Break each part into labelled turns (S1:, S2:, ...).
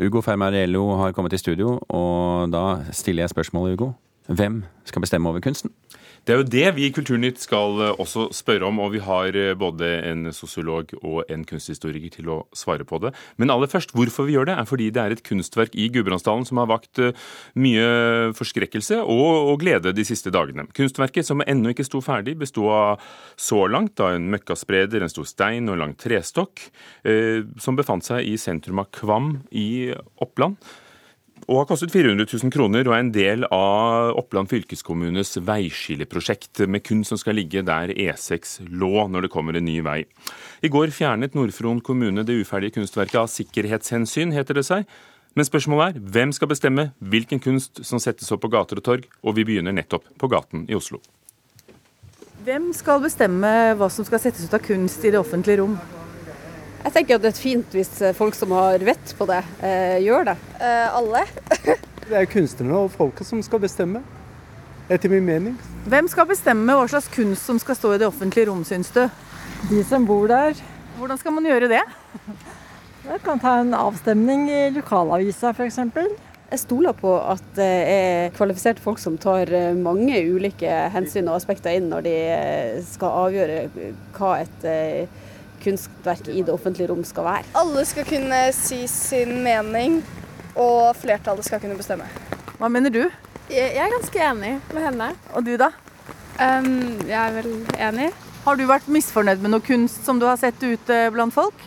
S1: Ugo Fermariello har kommet i studio, og da stiller jeg spørsmålet, Ugo. Hvem skal bestemme over kunsten?
S2: Det er jo det vi i Kulturnytt skal eh, også spørre om, og vi har eh, både en sosiolog og en kunsthistoriker til å svare på det. Men aller først, hvorfor vi gjør det, er fordi det er et kunstverk i Gudbrandsdalen som har vakt eh, mye forskrekkelse og, og, glede de siste dagene. Kunstverket, som ennå ikke sto ferdig, besto av så langt av en møkkaspreder, en stor stein og en lang trestokk, eh, som befant seg i sentrum av Kvam i Oppland og har kostet 400 000 kroner og er en del av Oppland fylkeskommunes veiskilleprosjekt, med kunst som skal ligge der E6 lå når det kommer en ny vei. I går fjernet Nord-Fron kommune det uferdige kunstverket av sikkerhetshensyn, heter det seg. Men spørsmålet er hvem skal bestemme hvilken kunst som settes opp på gater og torg, og vi begynner nettopp på gaten i Oslo.
S3: Hvem skal bestemme hva som skal settes ut av kunst i det offentlige rom?
S4: Jeg tenker at det er fint hvis eh, folk som har vett på det, eh, gjør det.
S5: Eh, alle.
S6: det er kunstnerne og folket som skal bestemme, etter min mening.
S3: Hvem skal bestemme hva slags kunst som skal stå i det offentlige rom, syns du?
S7: De som bor der.
S3: Hvordan skal man gjøre det?
S7: Man kan ta en avstemning i lokalavisa f.eks.
S4: Jeg stoler på at det er kvalifiserte folk som tar eh, mange ulike hensyn og aspekter inn når de skal avgjøre hva et kunstverk i det offentlige rom skal være.
S5: Alle skal kunne si sin mening, og flertallet skal kunne bestemme.
S3: Hva mener du?
S8: Jeg er ganske enig med henne.
S3: Og du, da?
S8: Um, jeg er vel enig.
S3: Har du vært misfornøyd med noe kunst som du har sett ute blant folk?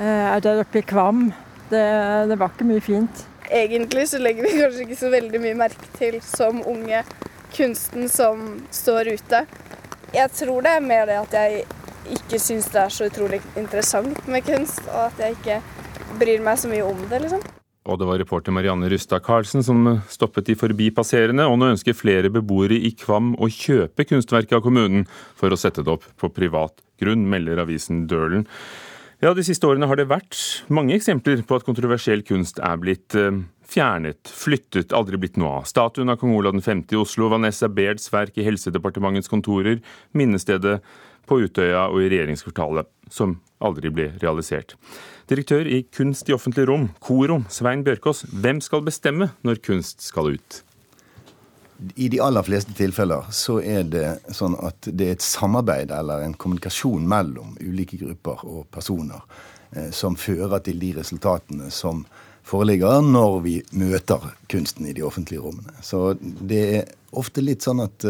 S7: Eh, der oppe i Kvam. Det, det var ikke mye fint.
S5: Egentlig så legger vi kanskje ikke så veldig mye merke til som unge kunsten som står ute. Jeg tror det er mer det at jeg ikke syns det er så utrolig interessant med kunst, og at jeg ikke bryr meg så mye om det, liksom.
S2: Og det var reporter Marianne Rustad Karlsen som stoppet de forbipasserende, og nå ønsker flere beboere i Kvam å kjøpe kunstverket av kommunen for å sette det opp på privat grunn, melder avisen Dølen. Ja, De siste årene har det vært mange eksempler på at kontroversiell kunst er blitt eh, fjernet, flyttet, aldri blitt noe av. Statuen av kong Olav 5. i Oslo, Vanessa Bairds verk i Helsedepartementets kontorer, minnestedet på Utøya og i regjeringskvartalet, som aldri ble realisert. Direktør i Kunst i offentlig rom, KORO, Svein Bjørkås. Hvem skal bestemme når kunst skal ut?
S9: I de aller fleste tilfeller så er det sånn at det er et samarbeid eller en kommunikasjon mellom ulike grupper og personer eh, som fører til de resultatene som foreligger når vi møter kunsten i de offentlige rommene. Så det er ofte litt sånn at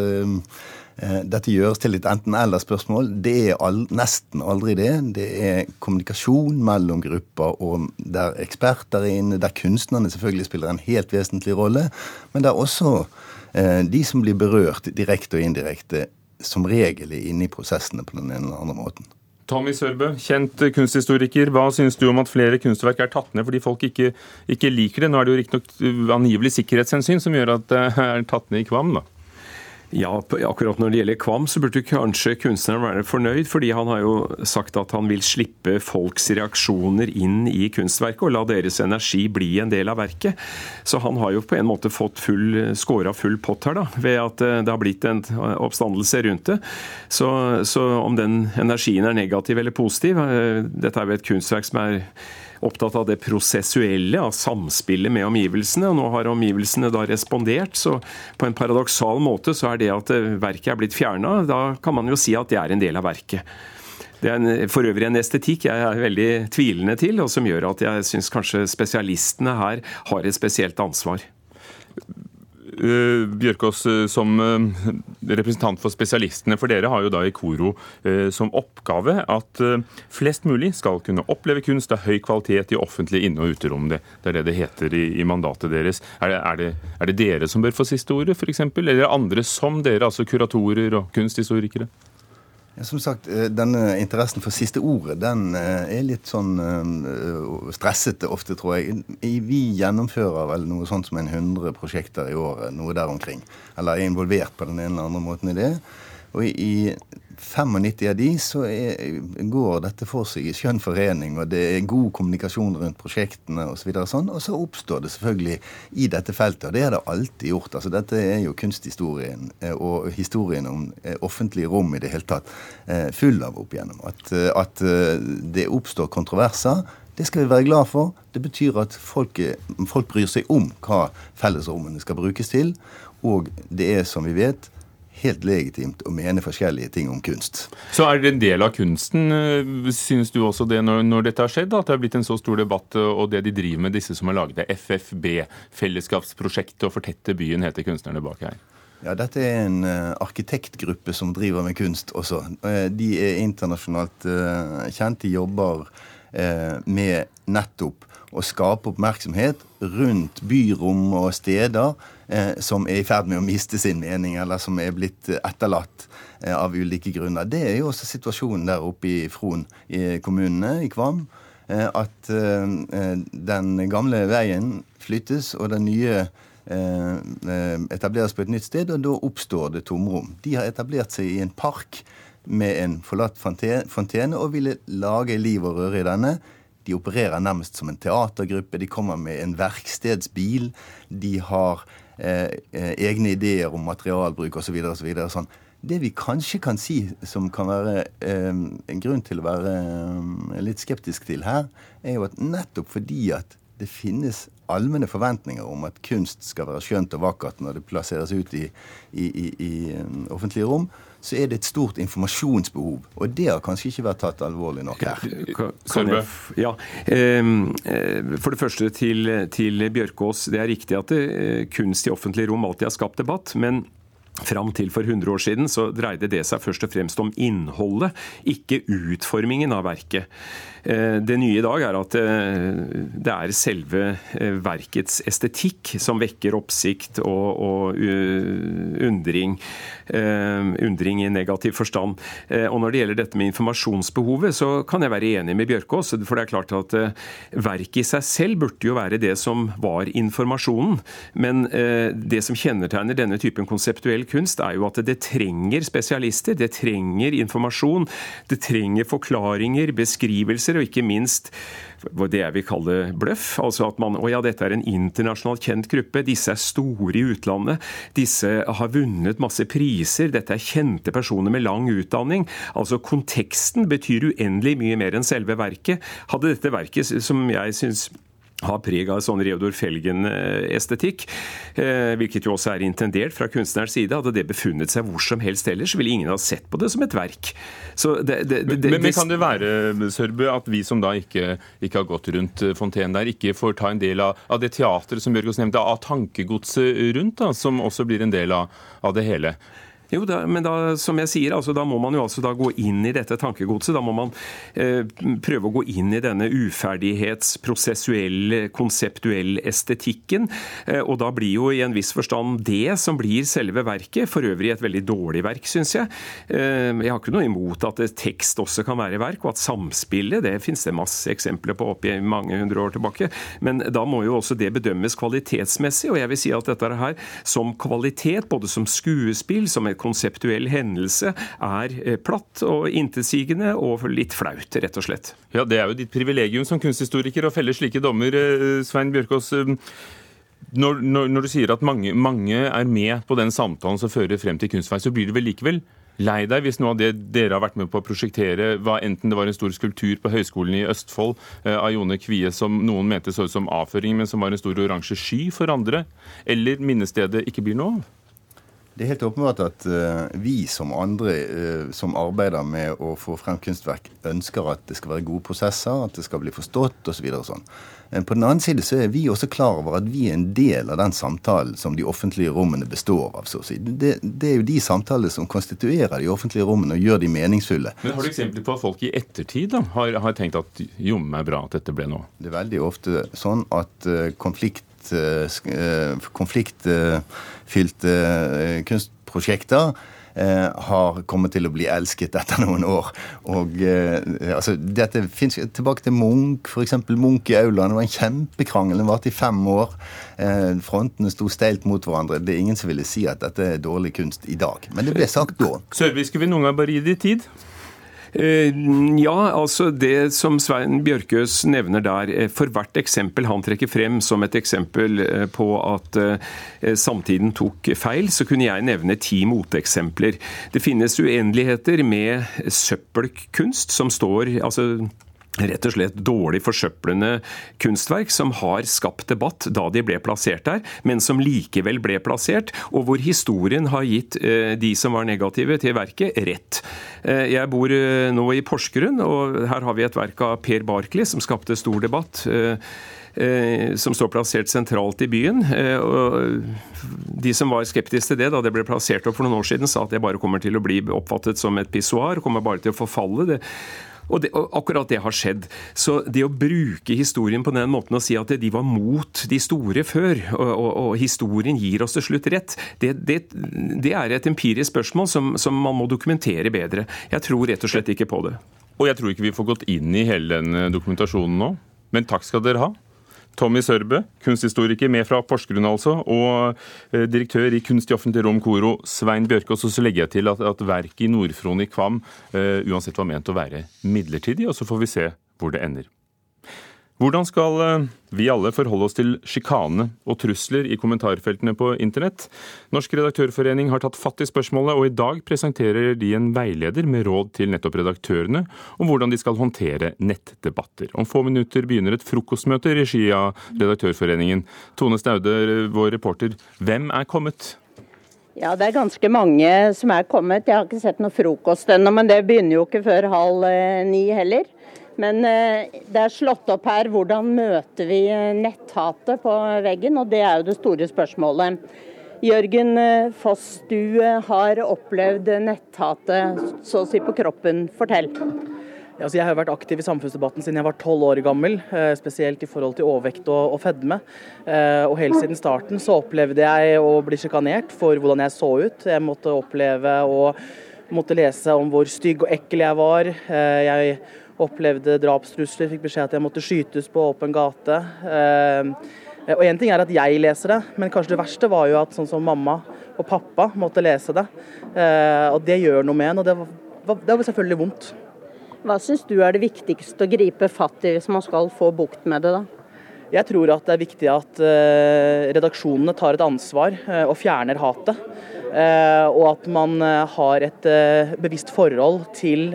S9: Eh, dette gjøres til et enten-eller-spørsmål. Det er all, nesten aldri det. Det er kommunikasjon mellom grupper, og der eksperter er inne, der kunstnerne selvfølgelig spiller en helt vesentlig rolle. Men der også uh, de som blir berørt direkte og indirekte, som regel er inne i prosessene på den ene eller andre måten.
S2: Tommy Sørbø, kjent kunsthistoriker. Hva synes du om at flere kunstverk er tatt ned fordi folk ikke, ikke liker det? Nå er det jo riktignok angivelig sikkerhetshensyn som gjør at det er tatt ned i Kvam, da.
S10: Ja, akkurat når det gjelder Kvam, så burde kanskje kunstneren være fornøyd, fordi han har jo sagt at han vil slippe folks reaksjoner inn i kunstverket og la deres energi bli en del av verket. Så han har jo på en måte fått full, scora full pott her, da, ved at eh, det har blitt en oppstandelse rundt det. Så, så om den energien er negativ eller positiv, eh, dette er jo et kunstverk som er opptatt av det prosessuelle, av samspillet med omgivelsene. og Nå har omgivelsene da respondert, så på en paradoksal måte så er det at eh, verket er blitt fjerna, da kan man jo si at det er en del av verket. Det er en, for øvrig en estetikk jeg er veldig tvilende til, og som gjør at jeg syns kanskje spesialistene her har et spesielt ansvar.
S2: Eh, Bjørkås, eh, som eh, representant for spesialistene, for dere har jo da i Koro som oppgave at flest mulig skal kunne oppleve kunst av høy kvalitet i offentlige inne- og uterom. Det, er det det heter i mandatet deres. Er det, er, det, er det, dere som bør få siste ordet, f.eks., eller andre som dere, altså kuratorer og kunsthistorikere?
S9: Ja, som sagt, eh, Denne interessen for siste ordet den eh, er litt sånn uh, stressete ofte, tror jeg. Vi gjennomfører vel noe sånt som en 100 prosjekter i året, noe der omkring. Eller er involvert på den ene eller andre måten i det. Og i 95 av de så er, går dette for seg i skjønn forening, og det er god kommunikasjon rundt prosjektene osv. Og, så sånn, og så oppstår det selvfølgelig i dette feltet, og det har det alltid gjort. altså Dette er jo kunsthistorien eh, og historien om eh, offentlige rom i det hele tatt eh, full av opp igjennom. At, at det oppstår kontroverser Det skal vi være glad for. Det betyr at folk, folk bryr seg om hva fellesrommene skal brukes til. Og det er, som vi vet, helt legitimt å mene forskjellige ting om kunst.
S2: Så er det en del av kunsten, eh, synes du også det, når, når dette har skjedd? At det har blitt en så stor debatt, eh, og det de driver med, disse som har laget det, FFB, Fellesskapsprosjektet, å fortette byen, heter kunstnerne bak her.
S9: Ja, Dette er en uh, arkitektgruppe som driver med kunst også. Uh, de er internasjonalt uh, kjent. De jobber med nettopp å skape oppmerksomhet rundt byrom og steder som er i ferd med å miste sin mening, eller som er blitt etterlatt av ulike grunner. Det er jo også situasjonen der oppe i Fron i kommunene, i Kvam. At den gamle veien flyttes, og den nye Eh, eh, etableres på et nytt sted, og da oppstår det tomrom. De har etablert seg i en park med en forlatt fontene og ville lage liv og røre i denne. De opererer nærmest som en teatergruppe. De kommer med en verkstedsbil. De har eh, eh egne ideer om materialbruk osv. osv. Sånn. Det vi kanskje kan si som kan være eh, en grunn til å være eh, litt skeptisk til her, er jo at nettopp fordi at det finnes allmenne forventninger om at kunst skal være skjønt og vakkert når det plasseres ut i, i, i, i um, offentlige rom, så er det et stort informasjonsbehov. Og det har kanskje ikke vært tatt alvorlig nok her.
S10: Jeg, ja, ehm, eh, For det første til, til Bjørkås. Det er riktig at det, eh, kunst i offentlige rom alltid har skapt debatt. men Fram til for 100 år siden så dreide det seg først og fremst om innholdet, ikke utformingen av verket. Eh, det nye i dag er at eh, det er selve eh, verkets estetikk som vekker oppsikt og, og undring. Undring i negativ forstand. Og Når det gjelder dette med informasjonsbehovet, så kan jeg være enig med Bjørkås. For det er klart at verket i seg selv burde jo være det som var informasjonen. Men det som kjennetegner denne typen konseptuell kunst, er jo at det trenger spesialister. Det trenger informasjon. Det trenger forklaringer, beskrivelser og ikke minst det jeg vil kalle bløff. Altså at man Å ja, dette er en internasjonalt kjent gruppe. Disse er store i utlandet. Disse har vunnet masse priser. Dette er kjente personer med lang utdanning. Altså konteksten betyr uendelig mye mer enn selve verket. Hadde dette verket, som jeg syns har preg av sånn Reodor Felgen-estetikk, eh, hvilket jo også er intendert fra kunstnerens side. Hadde det befunnet seg hvor som helst ellers, ville ingen ha sett på det som et verk.
S2: Det, det, det, men, men, kan det være Sørbø, at vi som da ikke, ikke har gått rundt eh, fontenen der, ikke får ta en del av, av det teatret som Bjørgås nevnte, av tankegodset rundt, da, som også blir en del av, av det hele?
S10: Jo, da, men da, som jeg sier, altså, da må man jo altså da gå inn i dette tankegodset. Da må man eh, prøve å gå inn i denne uferdighetsprosessuelle, konseptuelle estetikken. Eh, og da blir jo i en viss forstand det som blir selve verket. For øvrig et veldig dårlig verk, syns jeg. Eh, jeg har ikke noe imot at tekst også kan være verk, og at samspillet, det finnes det masse eksempler på oppi mange hundre år tilbake. Men da må jo også det bedømmes kvalitetsmessig, og jeg vil si at dette her som kvalitet, både som skuespill, som et konseptuell hendelse er eh, platt og intetsigende og litt flaut, rett og slett.
S2: Ja, Det er jo ditt privilegium som kunsthistoriker å felle slike dommer, eh, Svein Bjørkås. Eh, når, når, når, du sier at mange, mange, er med på den samtalen som fører frem til kunstvei, så blir du vel likevel lei deg hvis noe av det dere har vært med på å prosjektere, var enten det var en stor skulptur på Høgskolen i Østfold eh, av Jone Kvie som noen mente så ut som avføring, men som var en stor oransje sky for andre, eller minnestedet ikke blir noe av?
S9: Det er helt åpenbart at uh, vi som andre uh, som arbeider med å få frem kunstverk, ønsker at det skal være gode prosesser, at det skal bli forstått osv. Så sånn. Men på den annen side så er vi også klar over at vi er en del av den samtalen som de offentlige rommene består av. så å si. Det, det er jo de samtalene som konstituerer de offentlige rommene og gjør de meningsfulle.
S2: Men Har du eksempler på at folk i ettertid da, har, har tenkt at jommen er bra at dette ble noe?
S9: Det er veldig ofte sånn at uh, konflikt konfliktfylte kunstprosjekter har kommet til å bli elsket etter noen år. Og altså, dette finnes Tilbake til Munch, f.eks. Munch i aulaen. Det var en kjempekrangel. Den varte i fem år. frontene sto steilt mot hverandre. Det er ingen som ville si at dette er dårlig kunst i dag. Men det ble sagt da.
S2: Sørvi, skulle vi noen gang bare gi det tid?
S10: Eh, ja, altså det som Svein Bjørkøs nevner der. Eh, for hvert eksempel han trekker frem som et eksempel eh, på at samtiden tok feil, så kunne jeg nevne ti moteksempler. Det finnes uendeligheter med søppelkunst som står altså rett og slett dårlig forsøplende kunstverk som har skapt debatt da de ble plassert der, men som likevel ble plassert, og hvor historien har gitt eh, de som var negative til verket, rett. Eh, jeg bor eh, nå i Porsgrunn, og her har vi et verk av Per Barkley som skapte stor debatt. Som står plassert sentralt i byen. De som var skeptiske til det da det ble plassert opp for noen år siden, sa at det bare kommer til å bli oppfattet som et pissoar, kommer bare til å forfalle. det og, det, og, akkurat det har skjedd. Så det å bruke historien på den måten og si at de var mot de store før, og, og, og historien gir oss til slutt rett, det, det, det er et empirisk spørsmål som, som man må dokumentere bedre. Jeg tror rett og slett ikke på det.
S2: Og jeg tror ikke vi får gått inn i hele den dokumentasjonen nå. Men takk skal dere ha. Tommy Sørbø, kunsthistoriker med fra Porsgrunn altså, og eh, direktør i Kunst i offentlig rom Koro, Svein Bjørkås. Og så legger jeg til at, at verket i Nordfron i Kvam uh, uansett var ment å være midlertidig, og så får vi se hvor det ender. Hvordan skal eh, vi alle forholde oss til sjikane og trusler i kommentarfeltene på internett? Norsk redaktørforening har tatt fatt i spørsmålet, og i dag presenterer de en veileder med råd til nettopp redaktørene om hvordan de skal håndtere nettdebatter. Om få minutter begynner et frokostmøte i regi av Redaktørforeningen. Tone Staude, vår reporter, hvem er kommet?
S11: Ja, det er ganske mange som er kommet. Jeg har ikke sett noe frokost ennå, men det begynner jo ikke før halv eh, ni heller. Men eh, det er slått opp her hvordan møter vi eh, netthatet på veggen, og det er jo det store spørsmålet. Jørgen eh, Foss, du har opplevd netthatet så å si på kroppen. Fortell.
S12: Altså jeg har vært aktiv i samfunnsdebatten siden jeg var tolv år gammel, spesielt i forhold til overvekt og, og fedme. Og Helt siden starten så opplevde jeg å bli sjikanert for hvordan jeg så ut. Jeg måtte oppleve å måtte lese om hvor stygg og ekkel jeg var. Jeg opplevde drapstrusler, fikk beskjed at jeg måtte skytes på åpen gate. Eh, og Én ting er at jeg leser det, men kanskje det verste var jo at sånn som mamma og pappa måtte lese det. Eh, og det gjør noe med en, og det var, det var selvfølgelig vondt.
S11: Hva syns du er det viktigste å gripe fatt i hvis man skal få bukt med det, da?
S12: Jeg tror at det er viktig at uh, redaksjonene tar et ansvar og fjerner hatet. Og at man har et bevisst forhold til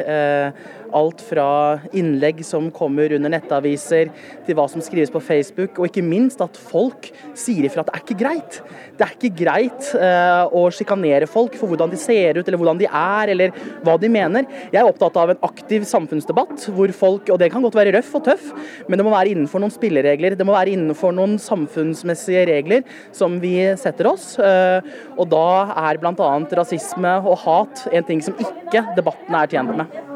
S12: alt fra innlegg som kommer under nettaviser, til hva som skrives på Facebook, og ikke minst at folk sier ifra at det er ikke greit. Det er ikke greit uh, å sjikanere folk for hvordan de ser ut, eller hvordan de er, eller hva de mener. Jeg er opptatt av en aktiv samfunnsdebatt hvor folk, og det kan godt være røff og tøff, men det må være innenfor noen spilleregler. Det må være innenfor noen samfunnsmessige regler som vi setter oss. Uh, og da er bl.a. rasisme og hat en ting som ikke debatten er tjent med.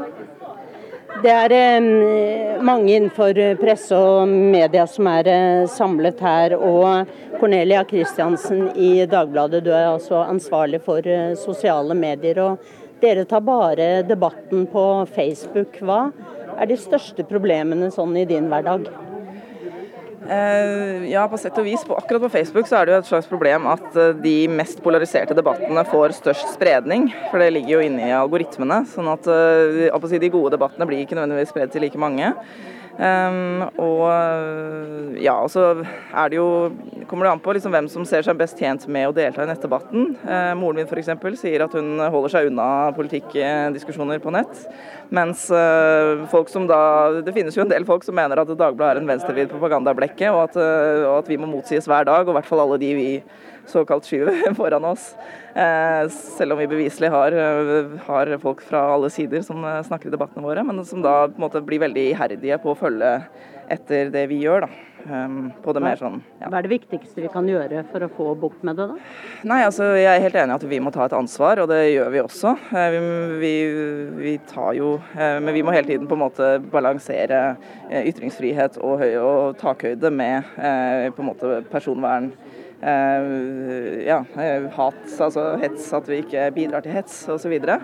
S11: Det er eh, mange innenfor presse og media som er eh, samlet her. Og Cornelia Kristiansen i Dagbladet, du er altså ansvarlig for eh, sosiale medier. og Dere tar bare debatten på Facebook. Hva er de største problemene sånn i din hverdag?
S13: Eh, ja, på sett og vis. Akkurat på Facebook så er det jo et slags problem at eh, de mest polariserte debattene får størst spredning. For det ligger jo inne i algoritmene. sånn at eh, de gode debattene blir ikke nødvendigvis spredd til like mange. Og ja, og så er det jo kommer det an på liksom hvem som ser seg best tjent med å delta i nettdebatten. Uh, moren min f.eks. sier at hun holder seg unna politikkdiskusjoner på nett. Mens uh, folk som da Det finnes jo en del folk som mener at Dagbladet er en venstrevridd propagandablekke, og at, uh, og at vi må motsies hver dag, og i hvert fall alle de vi såkalt skyver foran oss. Eh, selv om vi beviselig har, eh, har, folk fra alle sider som eh, snakker i debattene våre, men som da på en måte blir veldig iherdige på å følge etter det vi gjør. da. På det mer sånn,
S11: ja. Hva er det viktigste vi kan gjøre for å få bukt med det? da?
S13: Nei, altså Jeg er helt enig i at vi må ta et ansvar, og det gjør vi også. Vi, vi, vi tar jo Men vi må hele tiden på en måte balansere ytringsfrihet og, høy, og takhøyde med på en måte personvern ja, eh, hat, altså hets, at vi ikke bidrar til hets osv. Så, videre.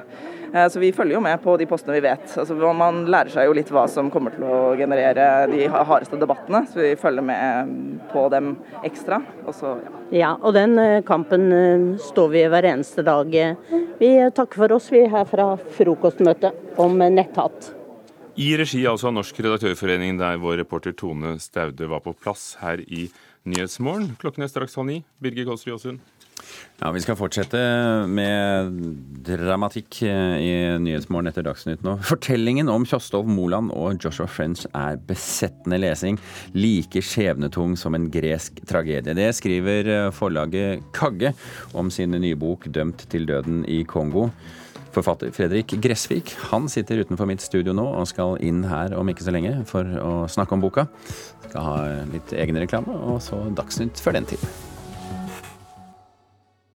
S13: Eh, så vi følger jo med på de postene vi vet. Altså, man lærer seg jo litt hva som kommer til å generere de hardeste debattene, så vi følger med på dem ekstra. Og så,
S11: ja. ja, og den kampen står vi hver eneste dag. Vi takker for oss, vi er her fra frokostmøtet om netthat.
S2: I regi altså av Norsk redaktørforening, der vår reporter Tone Staude var på plass her i Nyhetsmorgen. Klokken er straks halv ni. Birger Kåsrud Aasund.
S1: Ja, Vi skal fortsette med dramatikk i Nyhetsmorgen etter Dagsnytt nå. Fortellingen om Kjostolv Moland og Joshua French er besettende lesing. Like skjebnetung som en gresk tragedie. Det skriver forlaget Kagge om sin nye bok 'Dømt til døden i Kongo'. Forfatter Fredrik Gressvik han sitter utenfor mitt studio nå og skal inn her om ikke så lenge for å snakke om boka. Skal ha litt egen reklame, og så Dagsnytt før den tid.